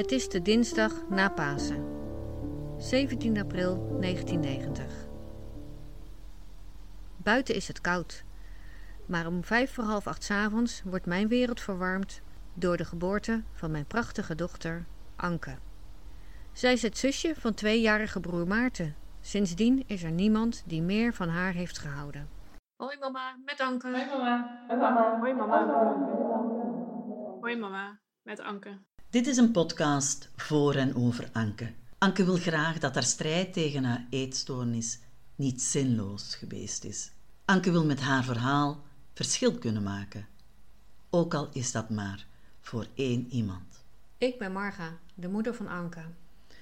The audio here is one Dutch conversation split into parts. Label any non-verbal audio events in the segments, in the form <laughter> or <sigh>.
Het is de dinsdag na Pasen, 17 april 1990. Buiten is het koud, maar om vijf voor half acht 's avonds wordt mijn wereld verwarmd door de geboorte van mijn prachtige dochter Anke. Zij is het zusje van tweejarige broer Maarten. Sindsdien is er niemand die meer van haar heeft gehouden. Hoi mama, met Anke. Hoi mama. Hoi mama. Hoi mama. Hoi mama, met Anke. Dit is een podcast voor en over Anke. Anke wil graag dat haar strijd tegen haar eetstoornis niet zinloos geweest is. Anke wil met haar verhaal verschil kunnen maken. Ook al is dat maar voor één iemand. Ik ben Marga, de moeder van Anke.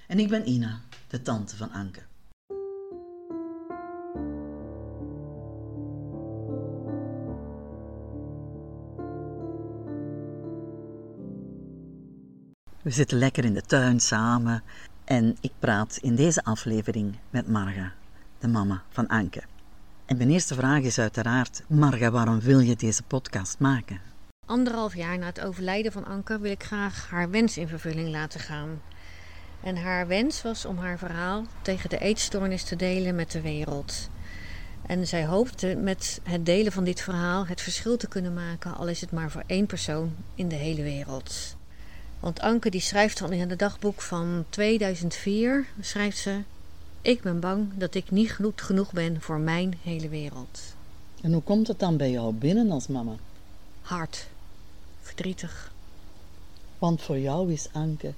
En ik ben Ina, de tante van Anke. We zitten lekker in de tuin samen en ik praat in deze aflevering met Marga, de mama van Anke. En mijn eerste vraag is uiteraard: Marga, waarom wil je deze podcast maken? Anderhalf jaar na het overlijden van Anke wil ik graag haar wens in vervulling laten gaan. En haar wens was om haar verhaal tegen de eetstoornis te delen met de wereld. En zij hoopte met het delen van dit verhaal het verschil te kunnen maken, al is het maar voor één persoon in de hele wereld. Want Anke die schrijft al in het dagboek van 2004, schrijft ze... Ik ben bang dat ik niet goed genoeg ben voor mijn hele wereld. En hoe komt het dan bij jou binnen als mama? Hard, verdrietig. Want voor jou is Anke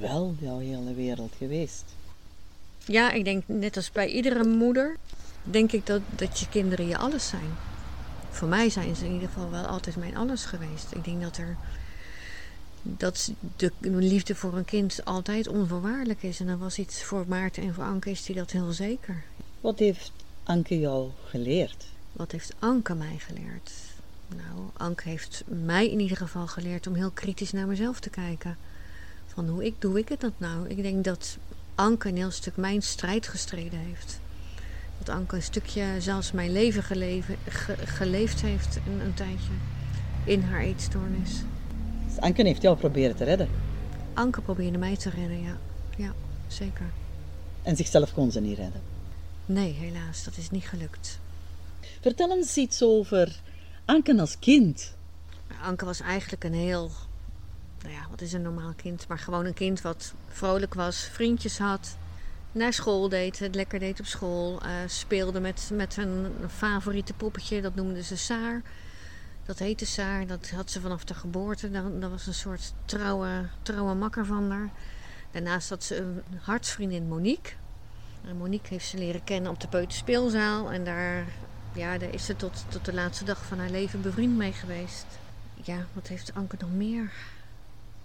wel jouw hele wereld geweest. Ja, ik denk net als bij iedere moeder, denk ik dat, dat je kinderen je alles zijn. Voor mij zijn ze in ieder geval wel altijd mijn alles geweest. Ik denk dat er dat de liefde voor een kind altijd onvoorwaardelijk is. En dat was iets voor Maarten en voor Anke is die dat heel zeker. Wat heeft Anke jou geleerd? Wat heeft Anke mij geleerd? Nou, Anke heeft mij in ieder geval geleerd om heel kritisch naar mezelf te kijken. Van hoe ik doe ik het dat nou? Ik denk dat Anke een heel stuk mijn strijd gestreden heeft. Dat Anke een stukje zelfs mijn leven geleven, geleefd heeft een, een tijdje in haar eetstoornis. Anke heeft jou proberen te redden. Anke probeerde mij te redden, ja. Ja, zeker. En zichzelf kon ze niet redden. Nee, helaas, dat is niet gelukt. Vertel eens iets over Anke als kind. Anke was eigenlijk een heel, nou ja, wat is een normaal kind? Maar gewoon een kind wat vrolijk was, vriendjes had, naar school deed, het lekker deed op school, uh, speelde met, met een favoriete poppetje, dat noemde ze Saar. Dat heette Saar, dat had ze vanaf de geboorte. Dat, dat was een soort trouwe, trouwe makker van haar. Daarnaast had ze een hartsvriendin Monique. En Monique heeft ze leren kennen op de Peuterspeelzaal. En daar, ja, daar is ze tot, tot de laatste dag van haar leven bevriend mee geweest. Ja, wat heeft Anke nog meer?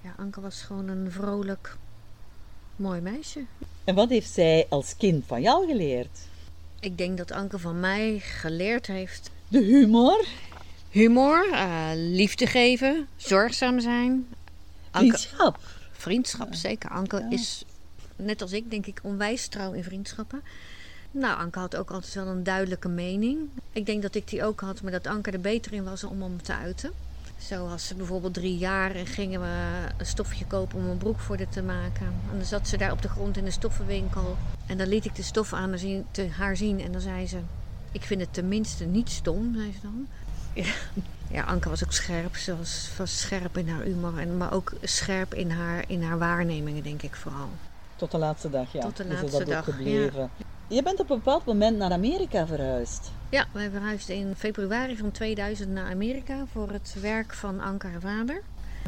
Ja, Anke was gewoon een vrolijk, mooi meisje. En wat heeft zij als kind van jou geleerd? Ik denk dat Anke van mij geleerd heeft. De humor? Humor, uh, liefde geven, zorgzaam zijn. Anke, vriendschap. Vriendschap, zeker. Anke ja. is, net als ik, denk ik, onwijs trouw in vriendschappen. Nou, Anke had ook altijd wel een duidelijke mening. Ik denk dat ik die ook had, maar dat Anke er beter in was om hem te uiten. Zo was ze bijvoorbeeld drie jaar en gingen we een stofje kopen om een broek voor haar te maken. En dan zat ze daar op de grond in de stoffenwinkel. En dan liet ik de stoffen aan haar zien en dan zei ze... Ik vind het tenminste niet stom, zei ze dan. Ja. ja, Anke was ook scherp. Ze was, was scherp in haar humor, en, maar ook scherp in haar, in haar waarnemingen, denk ik vooral. Tot de laatste dag, ja. Tot de laatste dat dag, gebleven. Ja. Je bent op een bepaald moment naar Amerika verhuisd. Ja, wij verhuisden in februari van 2000 naar Amerika voor het werk van Anke haar vader.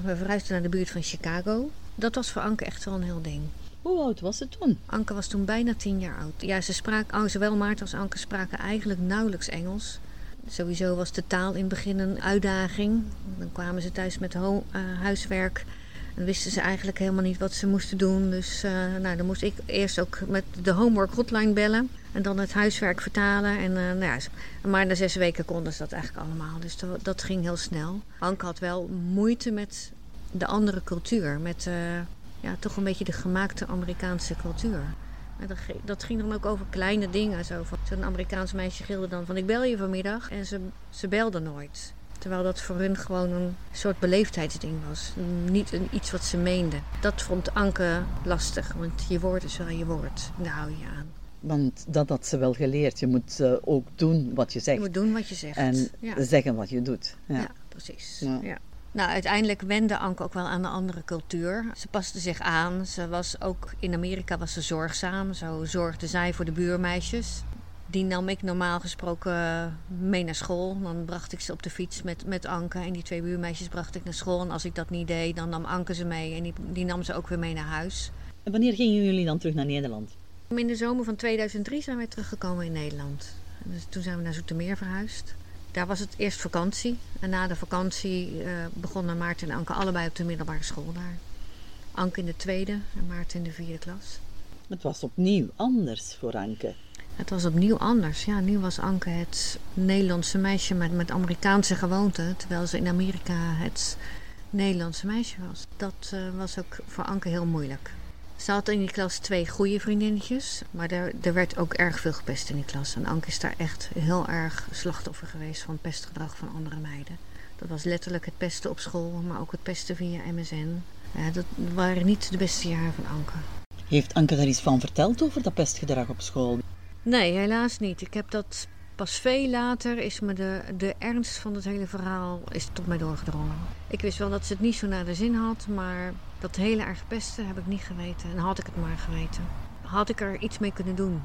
We verhuisden naar de buurt van Chicago. Dat was voor Anke echt wel een heel ding. Hoe oud was ze toen? Anke was toen bijna tien jaar oud. Ja, ze sprak, oh, zowel Maarten als Anke spraken eigenlijk nauwelijks Engels. Sowieso was de taal in het begin een uitdaging. Dan kwamen ze thuis met uh, huiswerk. En wisten ze eigenlijk helemaal niet wat ze moesten doen. Dus uh, nou, dan moest ik eerst ook met de homework hotline bellen. En dan het huiswerk vertalen. En, uh, nou ja, maar na zes weken konden ze dat eigenlijk allemaal. Dus dat, dat ging heel snel. Anke had wel moeite met de andere cultuur. Met ja, toch een beetje de gemaakte Amerikaanse cultuur. En dat, dat, ging dan ook over kleine dingen. Zo'n zo Amerikaans meisje gilde dan van ik bel je vanmiddag. En ze, ze belde nooit. Terwijl dat voor hun gewoon een soort beleefdheidsding was. Niet een, iets wat ze meenden. Dat vond Anke lastig, want je woord is wel je woord. Daar hou je aan. Want dat had ze wel geleerd. Je moet uh, ook doen wat je zegt. Je moet doen wat je zegt. En ja. zeggen wat je doet. Ja, ja precies. Ja. Nou, uiteindelijk wende Anke ook wel aan de andere cultuur. Ze paste zich aan. Ze was ook in Amerika was ze zorgzaam. Zo zorgde zij voor de buurmeisjes. Die nam ik normaal gesproken mee naar school. Dan bracht ik ze op de fiets met, met Anke. En die twee buurmeisjes bracht ik naar school. En als ik dat niet deed, dan nam Anke ze mee. En die, die nam ze ook weer mee naar huis. En wanneer gingen jullie dan terug naar Nederland? In de zomer van 2003 zijn wij teruggekomen in Nederland. Dus toen zijn we naar Zoetermeer verhuisd. Daar was het eerst vakantie. En na de vakantie uh, begonnen Maarten en Anke allebei op de middelbare school daar. Anke in de tweede en Maarten in de vierde klas. Het was opnieuw anders voor Anke. Het was opnieuw anders. Ja, nu was Anke het Nederlandse meisje met, met Amerikaanse gewoonten. Terwijl ze in Amerika het Nederlandse meisje was. Dat uh, was ook voor Anke heel moeilijk. Ze had in die klas twee goede vriendinnetjes, maar er, er werd ook erg veel gepest in die klas. En Anke is daar echt heel erg slachtoffer geweest van pestgedrag van andere meiden. Dat was letterlijk het pesten op school, maar ook het pesten via MSN. Ja, dat waren niet de beste jaren van Anke. Heeft Anke daar iets van verteld over dat pestgedrag op school? Nee, helaas niet. Ik heb dat pas veel later is me de, de ernst van het hele verhaal is tot mij doorgedrongen. Ik wist wel dat ze het niet zo naar de zin had, maar dat hele erg pesten heb ik niet geweten. En had ik het maar geweten. Had ik er iets mee kunnen doen.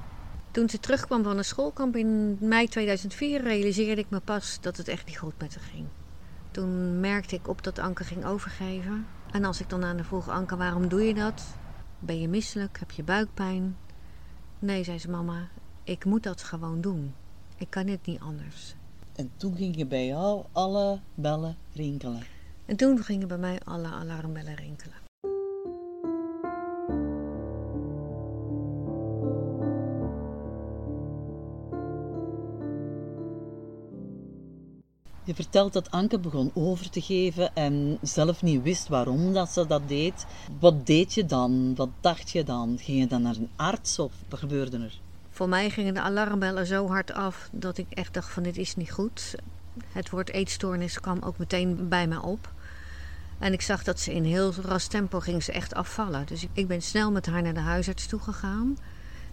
Toen ze terugkwam van een schoolkamp in mei 2004 realiseerde ik me pas dat het echt niet goed met haar ging. Toen merkte ik op dat Anke ging overgeven. En als ik dan aan de vroeg, Anke, waarom doe je dat? Ben je misselijk? Heb je buikpijn? Nee, zei ze, mama, ik moet dat gewoon doen. Ik kan het niet anders. En toen gingen bij jou alle bellen rinkelen. En toen gingen bij mij alle alarmbellen rinkelen. Je vertelt dat Anke begon over te geven en zelf niet wist waarom dat ze dat deed. Wat deed je dan? Wat dacht je dan? Ging je dan naar een arts of wat gebeurde er? Voor mij gingen de alarmbellen zo hard af dat ik echt dacht van dit is niet goed. Het woord eetstoornis kwam ook meteen bij me op. En ik zag dat ze in heel ras tempo ging ze echt afvallen. Dus ik ben snel met haar naar de huisarts toe gegaan.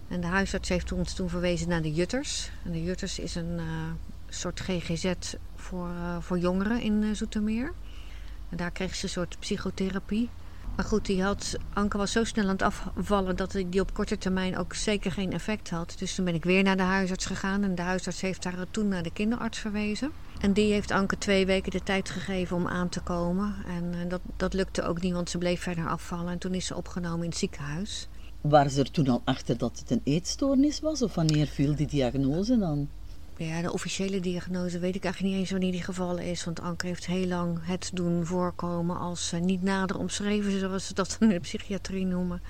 En de huisarts heeft ons toen verwezen naar de Jutters. En de Jutters is een uh, soort GGZ voor, uh, voor jongeren in uh, Zoetermeer. En daar kreeg ze een soort psychotherapie. Maar goed, die had, Anke was zo snel aan het afvallen dat die op korte termijn ook zeker geen effect had. Dus toen ben ik weer naar de huisarts gegaan en de huisarts heeft haar toen naar de kinderarts verwezen. En die heeft Anke twee weken de tijd gegeven om aan te komen. En dat, dat lukte ook niet, want ze bleef verder afvallen. En toen is ze opgenomen in het ziekenhuis. Waren ze er toen al achter dat het een eetstoornis was? Of wanneer viel die diagnose dan? Ja, de officiële diagnose weet ik eigenlijk niet eens wanneer die gevallen is. Want Anke heeft heel lang het doen voorkomen als uh, niet nader omschreven, zoals ze dat in de psychiatrie noemen.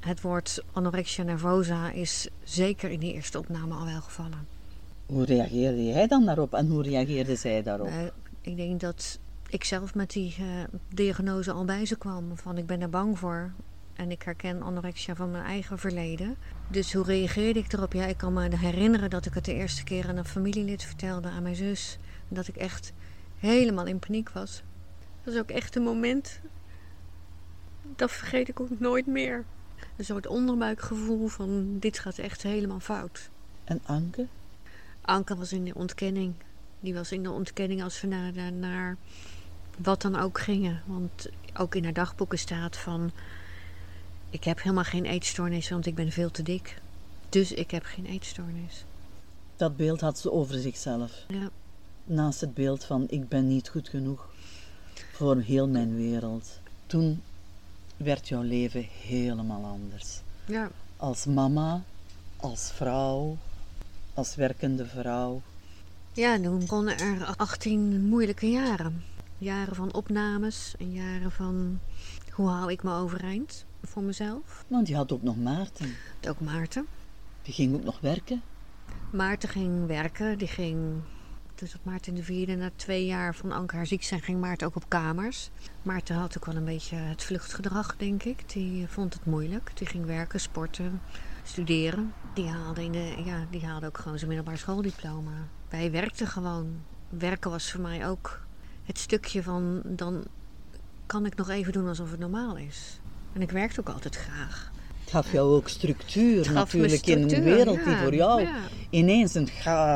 Het woord anorexia nervosa is zeker in die eerste opname al wel gevallen. Hoe reageerde jij dan daarop en hoe reageerde zij daarop? Uh, ik denk dat ik zelf met die uh, diagnose al bij ze kwam. Van ik ben er bang voor. En ik herken anorexia van mijn eigen verleden. Dus hoe reageerde ik erop? Ja, ik kan me herinneren dat ik het de eerste keer aan een familielid vertelde, aan mijn zus. En dat ik echt helemaal in paniek was. Dat is ook echt een moment. Dat vergeet ik ook nooit meer. Een soort onderbuikgevoel van dit gaat echt helemaal fout. En Anke? Anke was in de ontkenning. Die was in de ontkenning als we naar, naar wat dan ook gingen. Want ook in haar dagboeken staat van ik heb helemaal geen eetstoornis, want ik ben veel te dik. Dus ik heb geen eetstoornis. Dat beeld had ze over zichzelf. Ja. Naast het beeld van ik ben niet goed genoeg voor heel mijn wereld. Toen werd jouw leven helemaal anders. Ja. Als mama, als vrouw, als werkende vrouw. Ja, toen begonnen er 18 moeilijke jaren. Jaren van opnames en jaren van hoe hou ik me overeind voor mezelf. Want je had ook nog Maarten. Ook Maarten. Die ging ook nog werken? Maarten ging werken. Die ging, dus dat Maarten in de vierde, na twee jaar van Anke haar ziek zijn, ging Maarten ook op kamers. Maarten had ook wel een beetje het vluchtgedrag, denk ik. Die vond het moeilijk. Die ging werken, sporten, studeren. Die haalde, in de, ja, die haalde ook gewoon zijn middelbaar schooldiploma. Wij werkten gewoon. werken was voor mij ook het stukje van dan kan ik nog even doen alsof het normaal is. En ik werkte ook altijd graag. Het gaf jou ook structuur natuurlijk in een wereld die voor jou ja. ineens een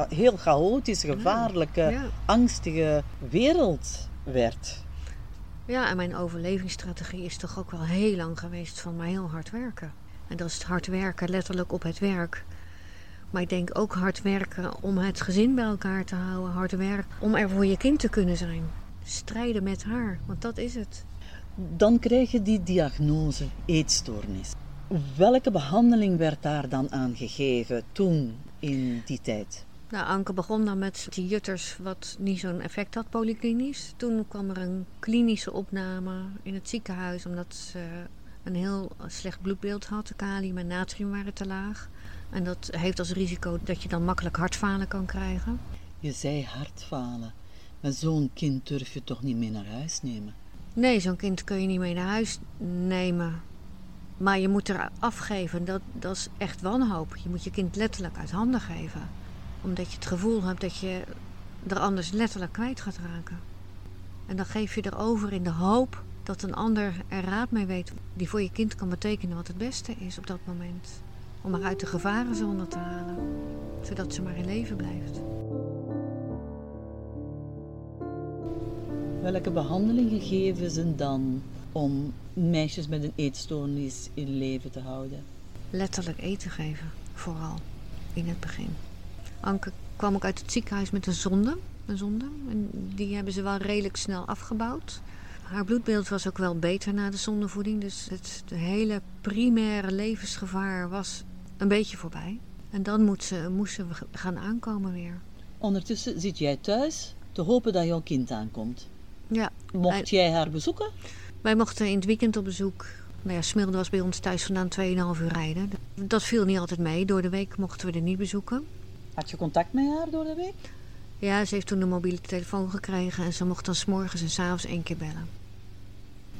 heel chaotische, gevaarlijke, Ja. angstige wereld werd. Ja, en mijn overlevingsstrategie is toch ook wel heel lang geweest van maar heel hard werken. En dat is het hard werken, letterlijk op het werk. Maar ik denk ook hard werken om het gezin bij elkaar te houden. Hard werken om er voor je kind te kunnen zijn. Strijden met haar, want dat is het. Dan krijg je die diagnose eetstoornis. Welke behandeling werd daar dan aan gegeven toen in die tijd? Nou, Anke begon dan met die jutters wat niet zo'n effect had, polyklinisch. Toen kwam er een klinische opname in het ziekenhuis omdat ze een heel slecht bloedbeeld had. De kalium en natrium waren te laag. En dat heeft als risico dat je dan makkelijk hartfalen kan krijgen. Je zei hartfalen. Maar zo'n kind durf je toch niet mee naar huis nemen? Nee, zo'n kind kun je niet mee naar huis nemen. Maar je moet er afgeven. Dat, dat is echt wanhoop. Je moet je kind letterlijk uit handen geven. Omdat je het gevoel hebt dat je er anders letterlijk kwijt gaat raken. En dan geef je erover in de hoop dat een ander er raad mee weet. Die voor je kind kan betekenen wat het beste is op dat moment. Om haar uit de gevarenzone te halen. Zodat ze maar in leven blijft. Welke behandelingen geven ze dan om meisjes met een eetstoornis in leven te houden? letterlijk eten geven, vooral in het begin. Anke kwam ook uit het ziekenhuis met een zonde, een zonde. En die hebben ze wel redelijk snel afgebouwd. Haar bloedbeeld was ook wel beter na de zondevoeding, dus het de hele primaire levensgevaar was een beetje voorbij. En dan moet ze, moesten we gaan aankomen weer. Ondertussen zit jij thuis te hopen dat jouw kind aankomt. Ja, Mocht jij haar bezoeken? wij mochten in het weekend op bezoek. Nou ja, Smilde was bij ons thuis vandaan 2,5 uur rijden. Dat viel niet altijd mee. Door de week mochten we er niet bezoeken. Had je contact met haar door de week? Ja, ze heeft toen een mobiele telefoon gekregen en ze mocht dan s'morgens en s'avonds één keer bellen.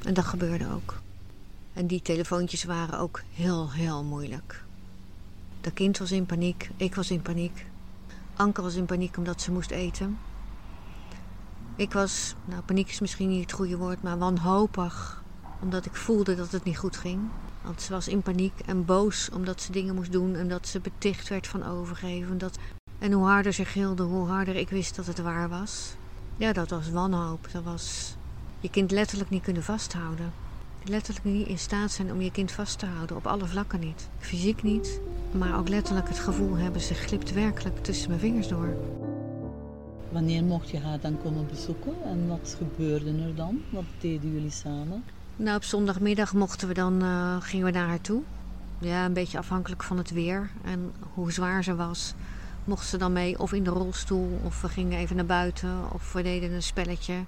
En dat gebeurde ook. En die telefoontjes waren ook heel, heel moeilijk. Dat kind was in paniek, ik was in paniek. Anke was in paniek omdat ze moest eten. Ik was, nou paniek is misschien niet het goede woord, maar wanhopig. Omdat ik voelde dat het niet goed ging. Want ze was in paniek en boos omdat ze dingen moest doen en dat ze beticht werd van overgeven. Dat en hoe harder ze gilde, hoe harder ik wist dat het waar was. Ja, dat was wanhoop. Dat was je kind letterlijk niet kunnen vasthouden. Letterlijk niet in staat zijn om je kind vast te houden. Op alle vlakken niet. Fysiek niet. Maar ook letterlijk het gevoel hebben, ze glipt werkelijk tussen mijn vingers door. Wanneer mocht je haar dan komen bezoeken en wat gebeurde er dan? Wat deden jullie samen? Nou, op zondagmiddag mochten we dan, eh, gingen we naar haar toe. Ja, een beetje afhankelijk van het weer en hoe zwaar ze was. Mocht ze dan mee of in de rolstoel of we gingen even naar buiten of we deden een spelletje.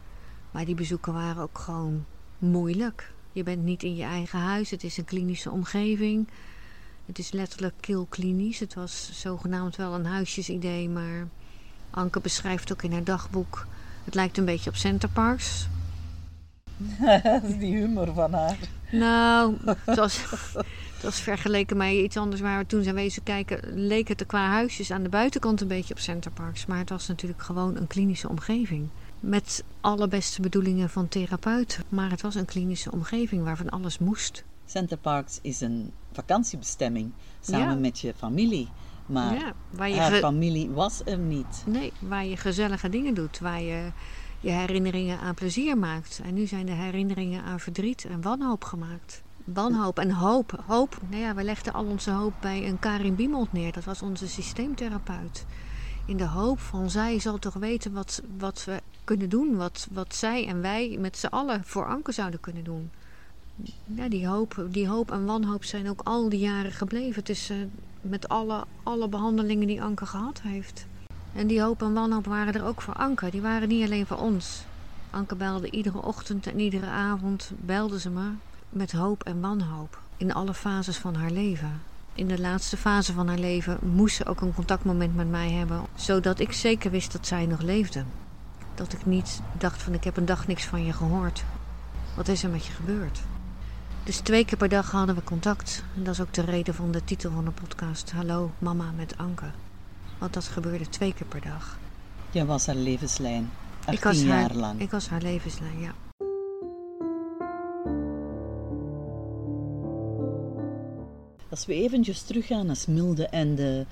Maar die bezoeken waren ook gewoon moeilijk. Je bent niet in je eigen huis, het is een klinische omgeving. Het is letterlijk kilklinisch. Het was zogenaamd wel een huisjesidee, maar Anke beschrijft ook in haar dagboek... Het lijkt een beetje op Centerparks. Dat is <laughs> die humor van haar. Nou, <laughs> het was, het was vergeleken met iets anders waar we toen zijn wezen kijken. Leek het er qua huisjes aan de buitenkant een beetje op Centerparks. Maar het was natuurlijk gewoon een klinische omgeving. Met alle beste bedoelingen van therapeuten. Maar het was een klinische omgeving waarvan alles moest. Center Parks is een vakantiebestemming samen Ja. met je familie. Maar ja, waar je haar familie was er niet. nee, waar je gezellige dingen doet. Waar je je herinneringen aan plezier maakt. En nu zijn de herinneringen aan verdriet en wanhoop gemaakt. Wanhoop en hoop. Hoop, nou ja, we legden al onze hoop bij een Karin Biemold neer. Dat was onze systeemtherapeut. In de hoop van zij zal toch weten wat, wat we kunnen doen. Wat, wat zij en wij met z'n allen voor Anke zouden kunnen doen. Ja, die hoop, die hoop en wanhoop zijn ook al die jaren gebleven. Tussen, met alle, alle behandelingen die Anke gehad heeft. En die hoop en wanhoop waren er ook voor Anke. Die waren niet alleen voor ons. Anke belde iedere ochtend en iedere avond belde ze me met hoop en wanhoop. In alle fases van haar leven. In de laatste fase van haar leven moest ze ook een contactmoment met mij hebben. Zodat ik zeker wist dat zij nog leefde. Dat ik niet dacht van ik heb een dag niks van je gehoord. Wat is er met je gebeurd? Dus twee keer per dag hadden we contact. En dat is ook de reden van de titel van de podcast. Hallo mama met Anke. Want dat gebeurde twee keer per dag. Jij was haar levenslijn. 18 ik was jaar haar, lang. Ik was haar levenslijn, ja. Als we eventjes teruggaan naar Smilde en de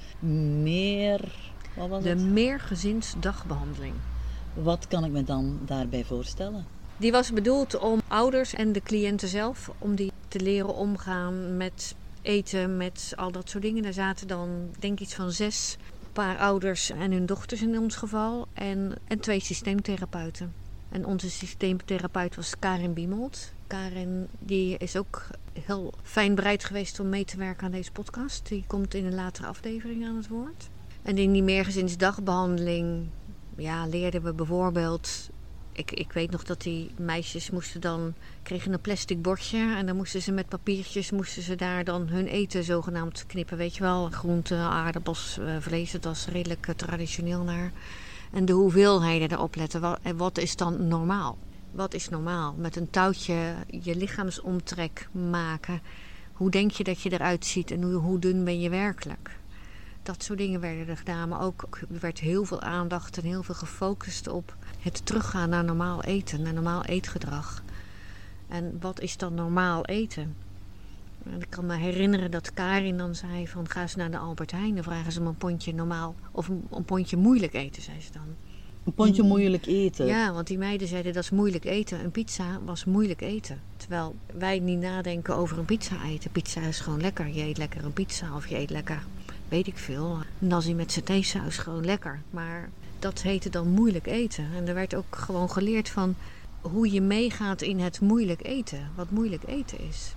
meer... Wat was De het? meergezinsdagbehandeling. Wat kan ik me dan daarbij voorstellen? Die was bedoeld om ouders en de cliënten zelf, om die te leren omgaan met eten, met al dat soort dingen. Daar zaten dan denk ik iets van zes paar ouders en hun dochters in ons geval. En, en twee systeemtherapeuten. En onze systeemtherapeut was Karin Biemold. Karin die is ook heel fijn bereid geweest om mee te werken aan deze podcast. Die komt in een latere aflevering aan het woord. En in die meergezinsdagbehandeling ja, leerden we bijvoorbeeld ik, ik weet nog dat die meisjes moesten dan, kregen een plastic bordje en dan moesten ze met papiertjes, moesten ze daar dan hun eten zogenaamd knippen. Weet je wel, groenten, aardappels, eh, vlees, dat was redelijk eh, traditioneel naar. En de hoeveelheden erop letten. Wat, wat is dan normaal? Wat is normaal? Met een touwtje je lichaamsomtrek maken. Hoe denk je dat je eruit ziet en hoe, hoe dun ben je werkelijk? Dat soort dingen werden er gedaan, maar ook er werd heel veel aandacht en heel veel gefocust op het teruggaan naar normaal eten, naar normaal eetgedrag. En wat is dan normaal eten? En ik kan me herinneren dat Karin dan zei van ga eens naar de Albert Heijn. Dan vragen ze om een pondje normaal of een, een pondje moeilijk eten, zei ze dan. Een pondje moeilijk eten. Ja, want die meiden zeiden dat is moeilijk eten. Een pizza was moeilijk eten. Terwijl wij niet nadenken over een pizza eten. Pizza is gewoon lekker. Je eet lekker een pizza of je eet lekker, weet ik veel, nasi met satésaus. Gewoon lekker. Maar dat heette dan moeilijk eten. En er werd ook gewoon geleerd van hoe je meegaat in het moeilijk eten. Wat moeilijk eten is.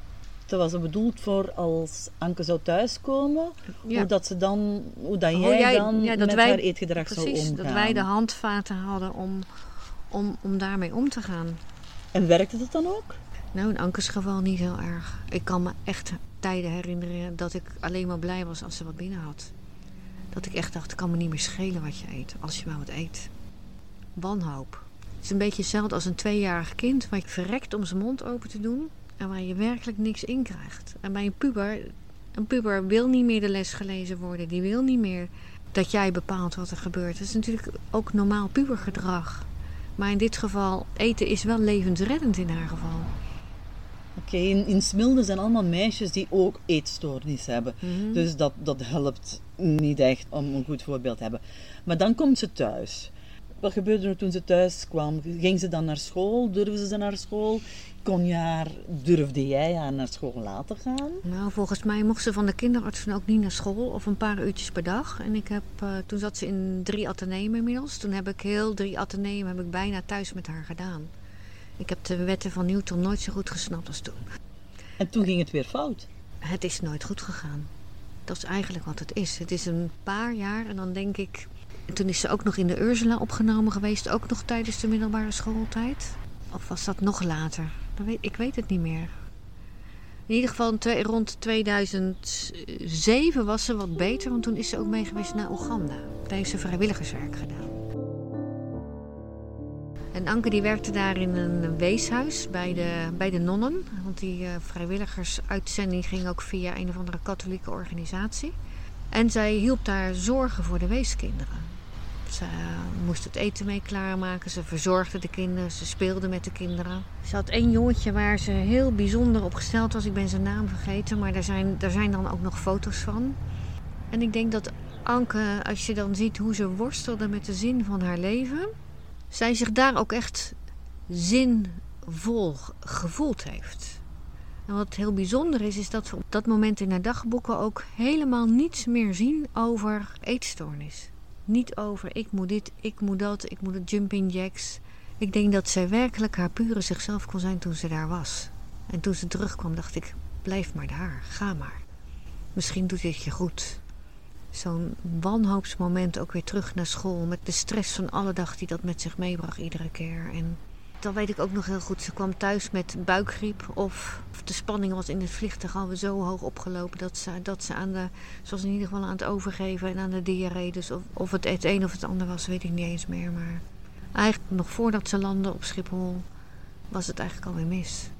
Dat was er bedoeld voor als Anke zou thuiskomen, Ja. hoe dat, ze dan, hoe dat jij, jij- dan ja, dat met wij- haar eetgedrag zou Precies, omgaan. dat wij de handvaten hadden om, om, om daarmee om te gaan. En werkte dat dan ook? Nou, in Ankers geval niet heel erg. Ik kan me echt tijden herinneren dat ik alleen maar blij was als ze wat binnen had. Dat ik echt dacht, het kan me niet meer schelen wat je eet, als je maar wat eet. Wanhoop. Het is een beetje hetzelfde als een tweejarig kind, waar je verrekt om zijn mond open te doen en waar je werkelijk niks in krijgt. En bij een puber, een puber wil niet meer de les gelezen worden, die wil niet meer dat jij bepaalt wat er gebeurt. Dat is natuurlijk ook normaal pubergedrag. Maar in dit geval, eten is wel levensreddend in haar geval. Oké, in, in Smilde zijn allemaal meisjes die ook eetstoornis hebben. Mhm. Dus dat, dat helpt niet echt om een goed voorbeeld te hebben. Maar dan komt ze thuis. Wat gebeurde er toen ze thuis kwam? Ging ze dan naar school? Durfde ze naar school? Kon je haar, durfde jij haar naar school laten gaan? Nou, volgens mij mocht ze van de kinderartsen ook niet naar school of een paar uurtjes per dag. En ik heb, eh, toen zat ze in drie ateneum inmiddels. Toen heb ik heel drie ateneum heb ik bijna thuis met haar gedaan. Ik heb de wetten van Newton nooit zo goed gesnapt als toen. En toen ging het weer fout. Het is nooit goed gegaan. Dat is eigenlijk wat het is. Het is een paar jaar en dan denk ik... En toen is ze ook nog in de Ursula opgenomen geweest. Ook nog tijdens de middelbare schooltijd. Of was dat nog later? Dat weet, ik weet het niet meer. In ieder geval twee- rond 2007 was ze wat beter. Want toen is ze ook mee geweest naar Oeganda. Daar heeft ze vrijwilligerswerk gedaan. En Anke die werkte daar in een weeshuis bij de, bij de nonnen. Want die eh, vrijwilligersuitzending ging ook via een of andere katholieke organisatie. En zij hielp daar zorgen voor de weeskinderen. Ze eh, moest het eten mee klaarmaken. Ze verzorgde de kinderen. Ze speelde met de kinderen. Ze had één jongetje waar ze heel bijzonder op gesteld was. Ik ben zijn naam vergeten. Maar daar zijn, daar zijn dan ook nog foto's van. En ik denk dat Anke, als je dan ziet hoe ze worstelde met de zin van haar leven. Zij zich daar ook echt zinvol gevoeld heeft. En wat heel bijzonder is, is dat we op dat moment in haar dagboeken ook helemaal niets meer zien over eetstoornis. Niet over ik moet dit, ik moet dat, ik moet de jumping jacks. Ik denk dat zij werkelijk haar pure zichzelf kon zijn toen ze daar was. En toen ze terugkwam dacht ik, blijf maar daar, ga maar. Misschien doet dit je goed. Zo'n wanhoopsmoment ook weer terug naar school met de stress van alle dag die dat met zich meebracht iedere keer. En dan weet ik ook nog heel goed, ze kwam thuis met buikgriep of, of de spanning was in het vliegtuig alweer zo hoog opgelopen dat ze, dat ze aan de, zoals in ieder geval aan het overgeven en aan de diarree. Dus of, of het het een of het ander was, weet ik niet eens meer. Maar eigenlijk nog voordat ze landde op Schiphol was het eigenlijk alweer mis.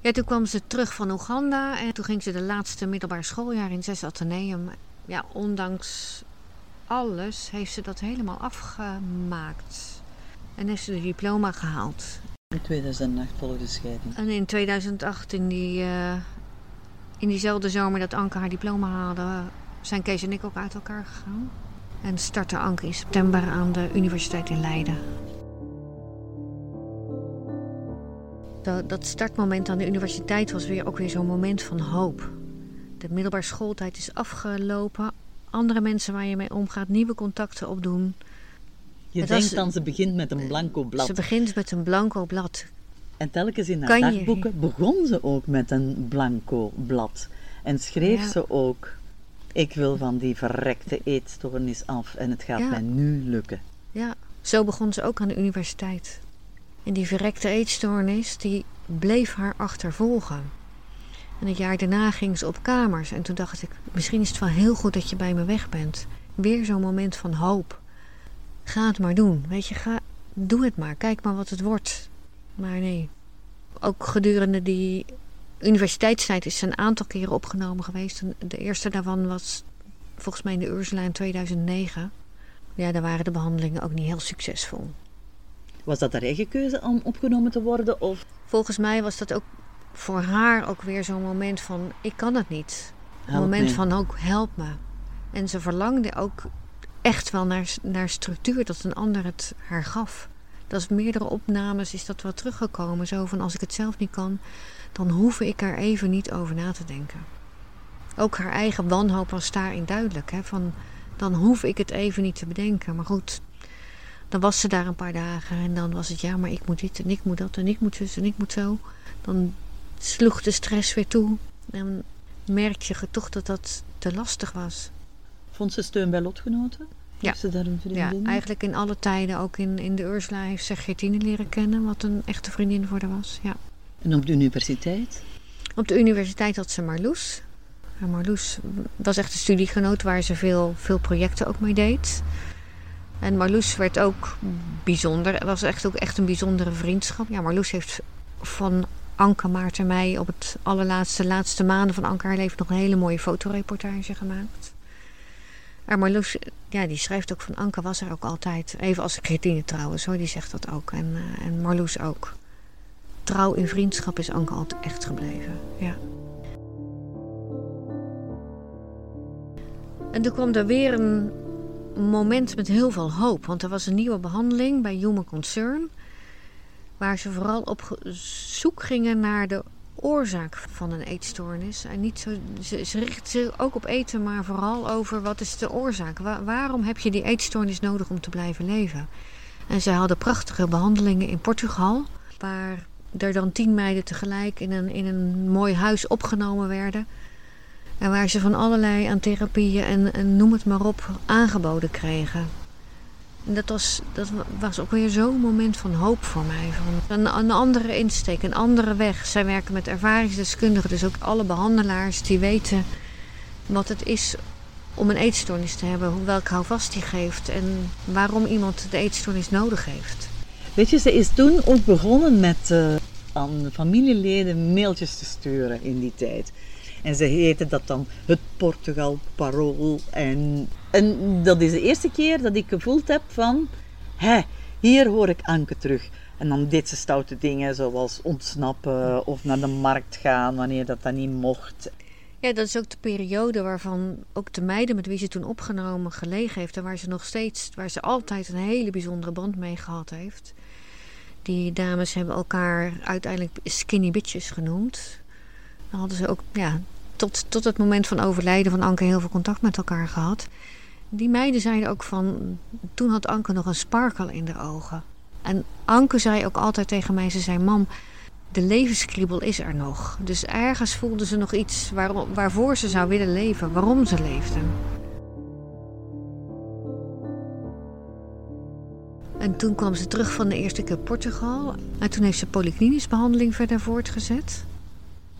Ja, toen kwam ze terug van Oeganda en toen ging ze de laatste middelbaar schooljaar in zes Atheneum. Ja, ondanks alles heeft ze dat helemaal afgemaakt. En heeft ze de diploma gehaald. In 2008 volgde de scheiding. En in 2008, in, die, uh, in diezelfde zomer dat Anke haar diploma haalde, zijn Kees en ik ook uit elkaar gegaan. En startte Anke in september aan de universiteit in Leiden. Dat startmoment aan de universiteit was weer ook weer zo'n moment van hoop. De middelbare schooltijd is afgelopen. Andere mensen waar je mee omgaat, nieuwe contacten opdoen. Je denkt dan, ze begint met een blanco blad. Ze begint met een blanco blad. En telkens in haar dagboeken begon ze ook met een blanco blad. En schreef ze ook: Ik wil van die verrekte eetstoornis af en het gaat mij nu lukken. Ja, zo begon ze ook aan de universiteit. En die verrekte eetstoornis, die bleef haar achtervolgen. En het jaar daarna ging ze op kamers. En toen dacht ik, misschien is het wel heel goed dat je bij me weg bent. Weer zo'n moment van hoop. Ga het maar doen. Weet je, ga, doe het maar. Kijk maar wat het wordt. Maar nee. Ook gedurende die universiteitstijd is ze een aantal keren opgenomen geweest. de eerste daarvan was volgens mij in de Ursula in 2009. Ja, daar waren de behandelingen ook niet heel succesvol. Was dat haar eigen keuze om opgenomen te worden? Of? Volgens mij was dat ook voor haar ook weer zo'n moment van: ik kan het niet. Een moment van ook help me. En ze verlangde ook echt wel naar, naar structuur dat een ander het haar gaf. Dat is meerdere opnames is dat wel teruggekomen. Zo van als ik het zelf niet kan, dan hoef ik er even niet over na te denken. Ook haar eigen wanhoop was daarin duidelijk. Hè? Van, dan hoef ik het even niet te bedenken. Maar goed, dan was ze daar een paar dagen en dan was het ja, maar ik moet dit en ik moet dat en ik moet zus en ik moet zo. Dan sloeg de stress weer toe en merkte je toch dat dat te lastig was. Vond ze steun bij lotgenoten? Ja. Ze daar een ja, eigenlijk in alle tijden. Ook in, in de Ursula heeft ze Gertine leren kennen, wat een echte vriendin voor haar was. Ja. En op de universiteit? Op de universiteit had ze Marloes. Marloes was echt een studiegenoot waar ze veel, veel projecten ook mee deed. En Marloes werd ook bijzonder. Was echt ook echt een bijzondere vriendschap. Ja, Marloes heeft van Anke Maarten mij op het allerlaatste laatste maanden van Anke haar leven nog een hele mooie fotoreportage gemaakt. Maar Marloes, ja, die schrijft ook van Anke was er ook altijd. Even als Christine trouwens hoor, die zegt dat ook. En, uh, en Marloes ook. Trouw in vriendschap is Anke altijd echt gebleven. Ja. En toen kwam er weer een moment met heel veel hoop. Want er was een nieuwe behandeling bij Human Concern. Waar ze vooral op zoek gingen naar de oorzaak van een eetstoornis. En niet zo, ze, ze richten zich ook op eten, maar vooral over wat is de oorzaak. waarom heb je die eetstoornis nodig om te blijven leven? En ze hadden prachtige behandelingen in Portugal. Waar er dan tien meiden tegelijk in een, in een mooi huis opgenomen werden. En waar ze van allerlei aan therapieën en, en noem het maar op aangeboden kregen. En dat was, dat was ook weer zo'n moment van hoop voor mij. Van een, een, andere insteek, een andere weg. Zij werken met ervaringsdeskundigen, dus ook alle behandelaars die weten wat het is om een eetstoornis te hebben. Welk houvast die geeft en waarom iemand de eetstoornis nodig heeft. Weet je, ze is toen ook begonnen met uh, aan familieleden mailtjes te sturen in die tijd. En ze heette dat dan het Portugal Parool. En, en dat is de eerste keer dat ik gevoeld heb van... Hé, hier hoor ik Anke terug. En dan deed ze stoute dingen zoals ontsnappen of naar de markt gaan wanneer dat dan niet mocht. Ja, dat is ook de periode waarvan ook de meiden met wie ze toen opgenomen gelegen heeft. En waar ze nog steeds, waar ze altijd een hele bijzondere band mee gehad heeft. Die dames hebben elkaar uiteindelijk skinny bitches genoemd. Dan hadden ze ook ja, tot, tot het moment van overlijden van Anke heel veel contact met elkaar gehad. Die meiden zeiden ook van, toen had Anke nog een sparkle in de ogen. En Anke zei ook altijd tegen mij, ze zei, mam, de levenskriebel is er nog. Dus ergens voelde ze nog iets waar, waarvoor ze zou willen leven, waarom ze leefde. En toen kwam ze terug van de eerste keer Portugal. En toen heeft ze polyklinisch behandeling verder voortgezet.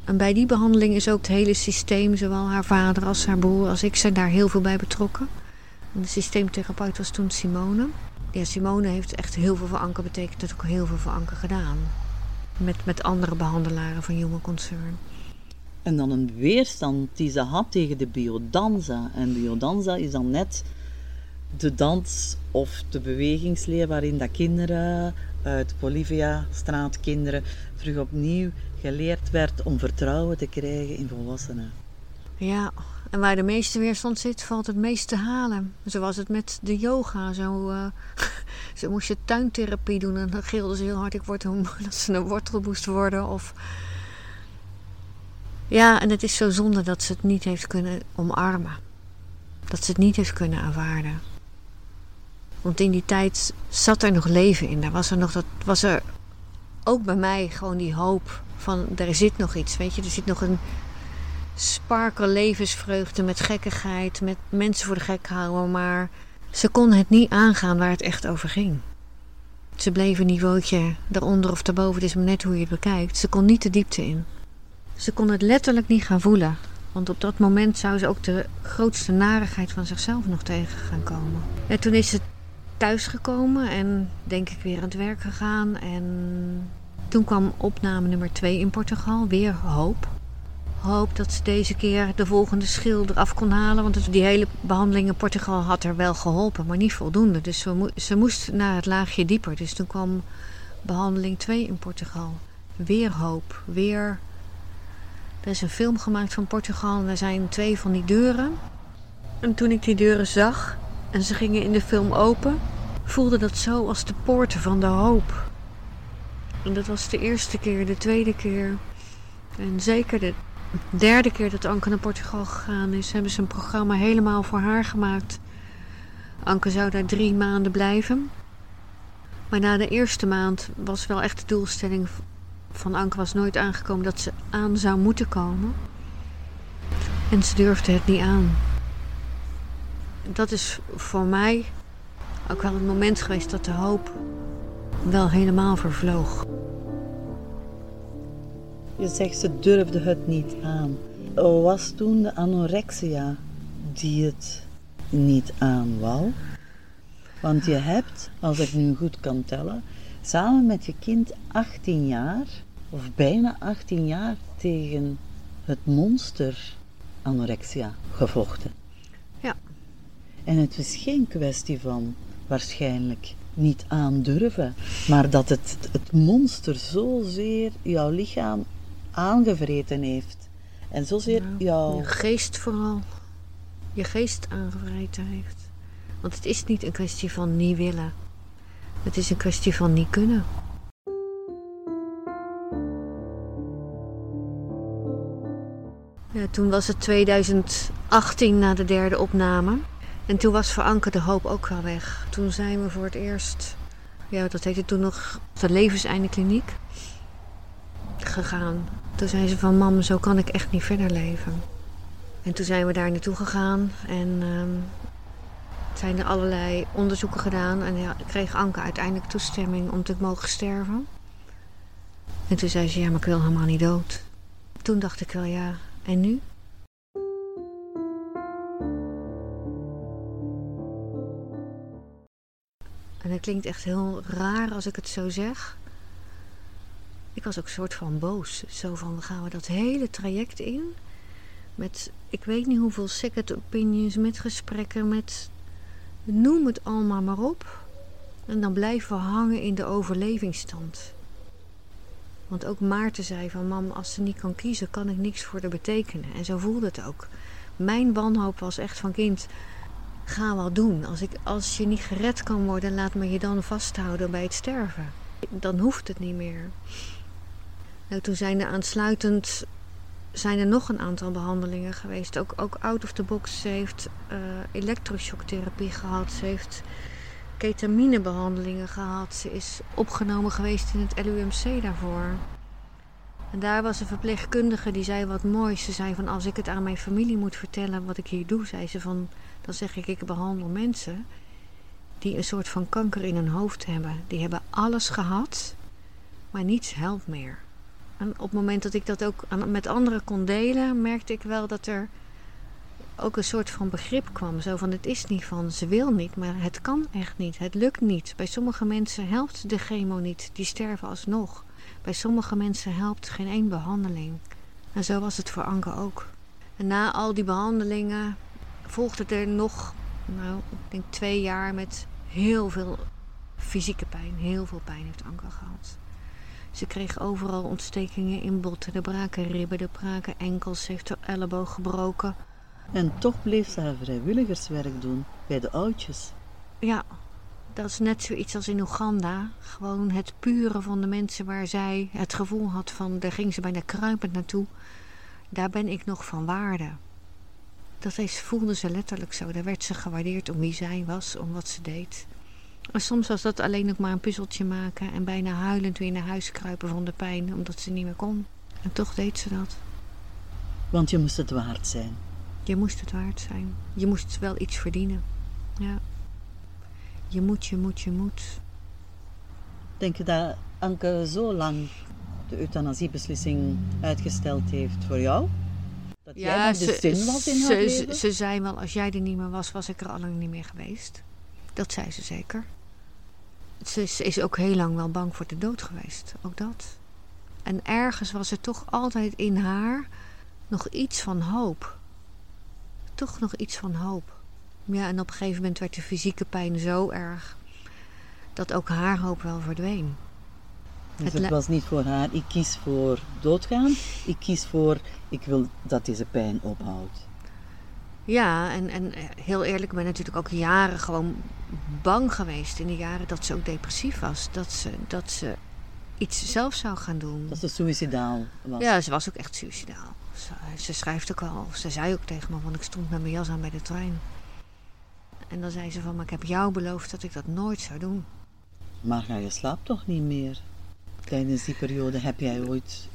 En bij die behandeling is ook het hele systeem, zowel haar vader als haar broer als ik, zijn daar heel veel bij betrokken. En de systeemtherapeut was toen Simone. Ja, Simone heeft echt heel veel voor Anke betekend, heeft ook heel veel voor Anke gedaan. Met, met andere behandelaren van Human Concern. En dan een weerstand die ze had tegen de biodanza. En biodanza is dan net de dans of de bewegingsleer waarin dat kinderen uit Bolivia, straatkinderen, terug opnieuw geleerd werd om vertrouwen te krijgen in volwassenen. Ja, en waar de meeste weerstand zit, valt het meest te halen. Zo was het met de yoga. Zo, uh, <laughs> ze moest je tuintherapie doen en dan gilde ze heel hard: ik word een, dat ze een wortel moest worden. Of... Ja, en het is zo zonde dat ze het niet heeft kunnen omarmen. Dat ze het niet heeft kunnen aanvaarden. Want in die tijd zat er nog leven in. Daar was er nog dat, was er ook bij mij gewoon die hoop van er zit nog iets. Weet je, er zit nog een sparkel levensvreugde met gekkigheid, met mensen voor de gek houden. Maar ze kon het niet aangaan waar het echt over ging. Ze bleef een niveautje daaronder of daarboven, het is maar net hoe je het bekijkt. Ze kon niet de diepte in. Ze kon het letterlijk niet gaan voelen. Want op dat moment zou ze ook de grootste narigheid van zichzelf nog tegen gaan komen. En toen is ze thuisgekomen en denk ik weer aan het werk gegaan. En toen kwam opname nummer 2 in Portugal, weer hoop. Hoop dat ze deze keer de volgende schil eraf kon halen. Want die hele behandeling in Portugal had er wel geholpen, maar niet voldoende. Dus ze, moest naar het laagje dieper. Dus toen kwam behandeling 2 in Portugal. Weer hoop, weer... Er is een film gemaakt van Portugal en er zijn twee van die deuren. En toen ik die deuren zag, en ze gingen in de film open, voelde dat zo als de poorten van de hoop. En dat was de eerste keer, de tweede keer. En zeker de derde keer dat Anke naar Portugal gegaan is, hebben ze een programma helemaal voor haar gemaakt. Anke zou daar drie maanden blijven. Maar na de eerste maand was wel echt de doelstelling van Anke was nooit aangekomen dat ze aan zou moeten komen. En ze durfde het niet aan dat is voor mij ook wel het moment geweest dat de hoop wel helemaal vervloog. Je zegt ze durfde het niet aan. Was toen de anorexia die het niet aan wou? Want je hebt, als ik nu goed kan tellen, samen met je kind 18 jaar, of bijna 18 jaar, tegen het monster anorexia gevochten. En het is geen kwestie van waarschijnlijk niet aandurven, maar dat het, het monster zozeer jouw lichaam aangevreten heeft. En zozeer nou, jouw... Je geest vooral. Je geest aangevreten heeft. Want het is niet een kwestie van niet willen. Het is een kwestie van niet kunnen. Ja, toen was het 2018 na de derde opname. En toen was voor Anke de hoop ook wel weg. Toen zijn we voor het eerst, ja, dat heette toen nog de levenseinde kliniek, gegaan. Toen zei ze van, mam, zo kan ik echt niet verder leven. En toen zijn we daar naartoe gegaan en um, zijn er allerlei onderzoeken gedaan. En ja, kreeg Anke uiteindelijk toestemming om te mogen sterven. En toen zei ze, ja, maar ik wil helemaal niet dood. Toen dacht ik wel, ja, en nu? En het klinkt echt heel raar als ik het zo zeg. Ik was ook een soort van boos. Zo van, gaan we dat hele traject in? Met, ik weet niet hoeveel second opinions, met gesprekken, met... Noem het allemaal maar op. En dan blijven we hangen in de overlevingsstand. Want ook Maarten zei van, mam, als ze niet kan kiezen, kan ik niks voor haar betekenen. En zo voelde het ook. Mijn wanhoop was echt van kind ga wat doen. Als, ik, als je niet gered kan worden, laat me je dan vasthouden bij het sterven. Dan hoeft het niet meer. Nou, toen zijn er aansluitend zijn er nog een aantal behandelingen geweest. Ook, ook out of the box. Ze heeft uh, elektroshocktherapie gehad. Ze heeft ketaminebehandelingen gehad. Ze is opgenomen geweest in het LUMC daarvoor. En daar was een verpleegkundige die zei wat moois. Ze zei van als ik het aan mijn familie moet vertellen wat ik hier doe, zei ze van dan zeg ik ik behandel mensen die een soort van kanker in hun hoofd hebben. Die hebben alles gehad, maar niets helpt meer. En op het moment dat ik dat ook met anderen kon delen, merkte ik wel dat er ook een soort van begrip kwam. Zo van het is niet van ze wil niet, maar het kan echt niet. Het lukt niet. Bij sommige mensen helpt de chemo niet. Die sterven alsnog. Bij sommige mensen helpt geen één behandeling. En zo was het voor Anke ook. En na al die behandelingen volgde er nog nou, ik denk twee jaar met heel veel fysieke pijn. Heel veel pijn heeft Anke gehad. Ze kreeg overal ontstekingen in botten. De braken ribben, de braken enkels. Ze heeft haar elleboog gebroken. En toch bleef ze haar vrijwilligerswerk doen bij de oudjes. Ja, dat is net zoiets als in Oeganda. Gewoon het pure van de mensen waar zij het gevoel had van... daar ging ze bijna kruipend naartoe. Daar ben ik nog van waarde. Dat is, voelde ze letterlijk zo. Daar werd ze gewaardeerd om wie zij was, om wat ze deed. En soms was dat alleen nog maar een puzzeltje maken... en bijna huilend weer naar huis kruipen van de pijn... omdat ze niet meer kon. En toch deed ze dat. Want je moest het waard zijn. Je moest het waard zijn. Je moest wel iets verdienen. Ja. Je moet, je moet, je moet. Denk je dat Anke zo lang de euthanasiebeslissing uitgesteld heeft voor jou? Dat jij nog de zin was in haar ze, ze, ze zei wel, als jij er niet meer was, was ik er al lang niet meer geweest. Dat zei ze zeker. Ze is, ze is ook heel lang wel bang voor de dood geweest. Ook dat. En ergens was er toch altijd in haar nog iets van hoop. Toch nog iets van hoop. Ja, en op een gegeven moment werd de fysieke pijn zo erg dat ook haar hoop wel verdween. Dus Het was niet voor haar, ik kies voor doodgaan. Ik kies voor, ik wil dat deze pijn ophoudt. Ja, en, en heel eerlijk, ik ben natuurlijk ook jaren gewoon bang geweest. In de jaren dat ze ook depressief was. Dat ze, dat ze iets zelf zou gaan doen. Dat ze suicidaal was. Ja, ze was ook echt suicidaal. Ze, ze schrijft ook al, ze zei ook tegen me, want ik stond met mijn jas aan bij de trein. En dan zei ze van, maar ik heb jou beloofd dat ik dat nooit zou doen. Maar ga je slaapt toch niet meer? Tijdens die periode heb jij ooit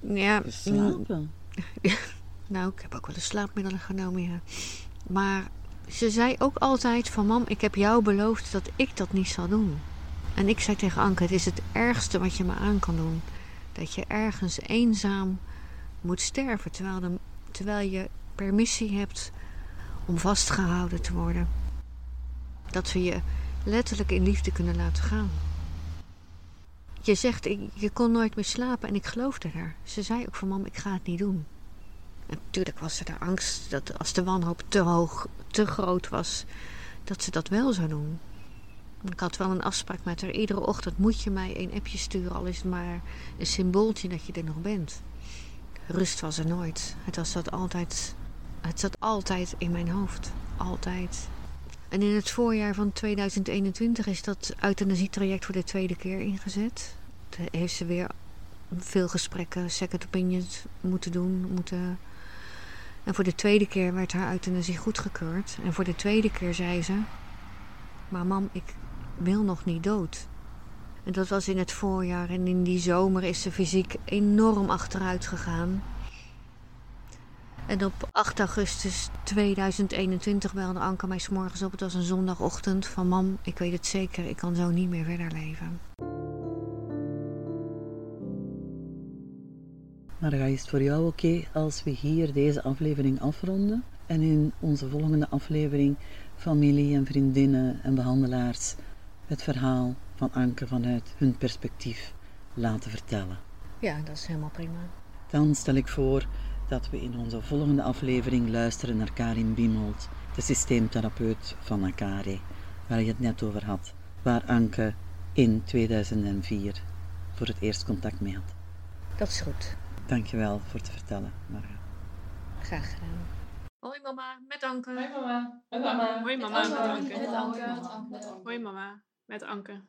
Ja, geslapen? <laughs> nou, ik heb ook wel eens slaapmiddelen genomen, ja. Maar ze zei ook altijd van, mam, ik heb jou beloofd dat ik dat niet zal doen. En ik zei tegen Anke, het is het ergste wat je me aan kan doen. Dat je ergens eenzaam moet sterven, terwijl, de, terwijl je permissie hebt om vastgehouden te worden. Dat we je letterlijk in liefde kunnen laten gaan. Je zegt, je kon nooit meer slapen en ik geloofde haar. Ze zei ook van, mam, ik ga het niet doen. En natuurlijk was er de angst dat als de wanhoop te hoog, te groot was, dat ze dat wel zou doen. Ik had wel een afspraak met haar. Iedere ochtend moet je mij een appje sturen, al is het maar een symbooltje dat je er nog bent. Rust was er nooit. Het, was dat altijd, het zat altijd in mijn hoofd. Altijd. En in het voorjaar van 2021 is dat euthanasietraject voor de tweede keer ingezet. Toen heeft ze weer veel gesprekken, second opinions moeten doen. Moeten... En voor de tweede keer werd haar euthanasie goedgekeurd. En voor de tweede keer zei ze... Maar mam, ik wil nog niet dood. En dat was in het voorjaar. En in die zomer is ze fysiek enorm achteruit gegaan. En op 8 augustus 2021 belde Anke mij 's morgens op. Het was een zondagochtend. Van mam, ik weet het zeker. Ik kan zo niet meer verder leven. Maar ga is het voor jou oké als we hier deze aflevering afronden en in onze volgende aflevering familie en vriendinnen en behandelaars het verhaal van Anke vanuit hun perspectief laten vertellen. Ja, dat is helemaal prima. Dan stel ik voor dat we in onze volgende aflevering luisteren naar Karin Bimold, de systeemtherapeut van Akare, waar je het net over had, waar Anke in 2004 voor het eerst contact mee had. Dat is goed. Dankjewel voor het vertellen, Marga. Graag gedaan. Hoi mama, met Anke. Hoi mama. Mama. Hoi mama, met. Met. Met Anke. Hoi mama, met Anke.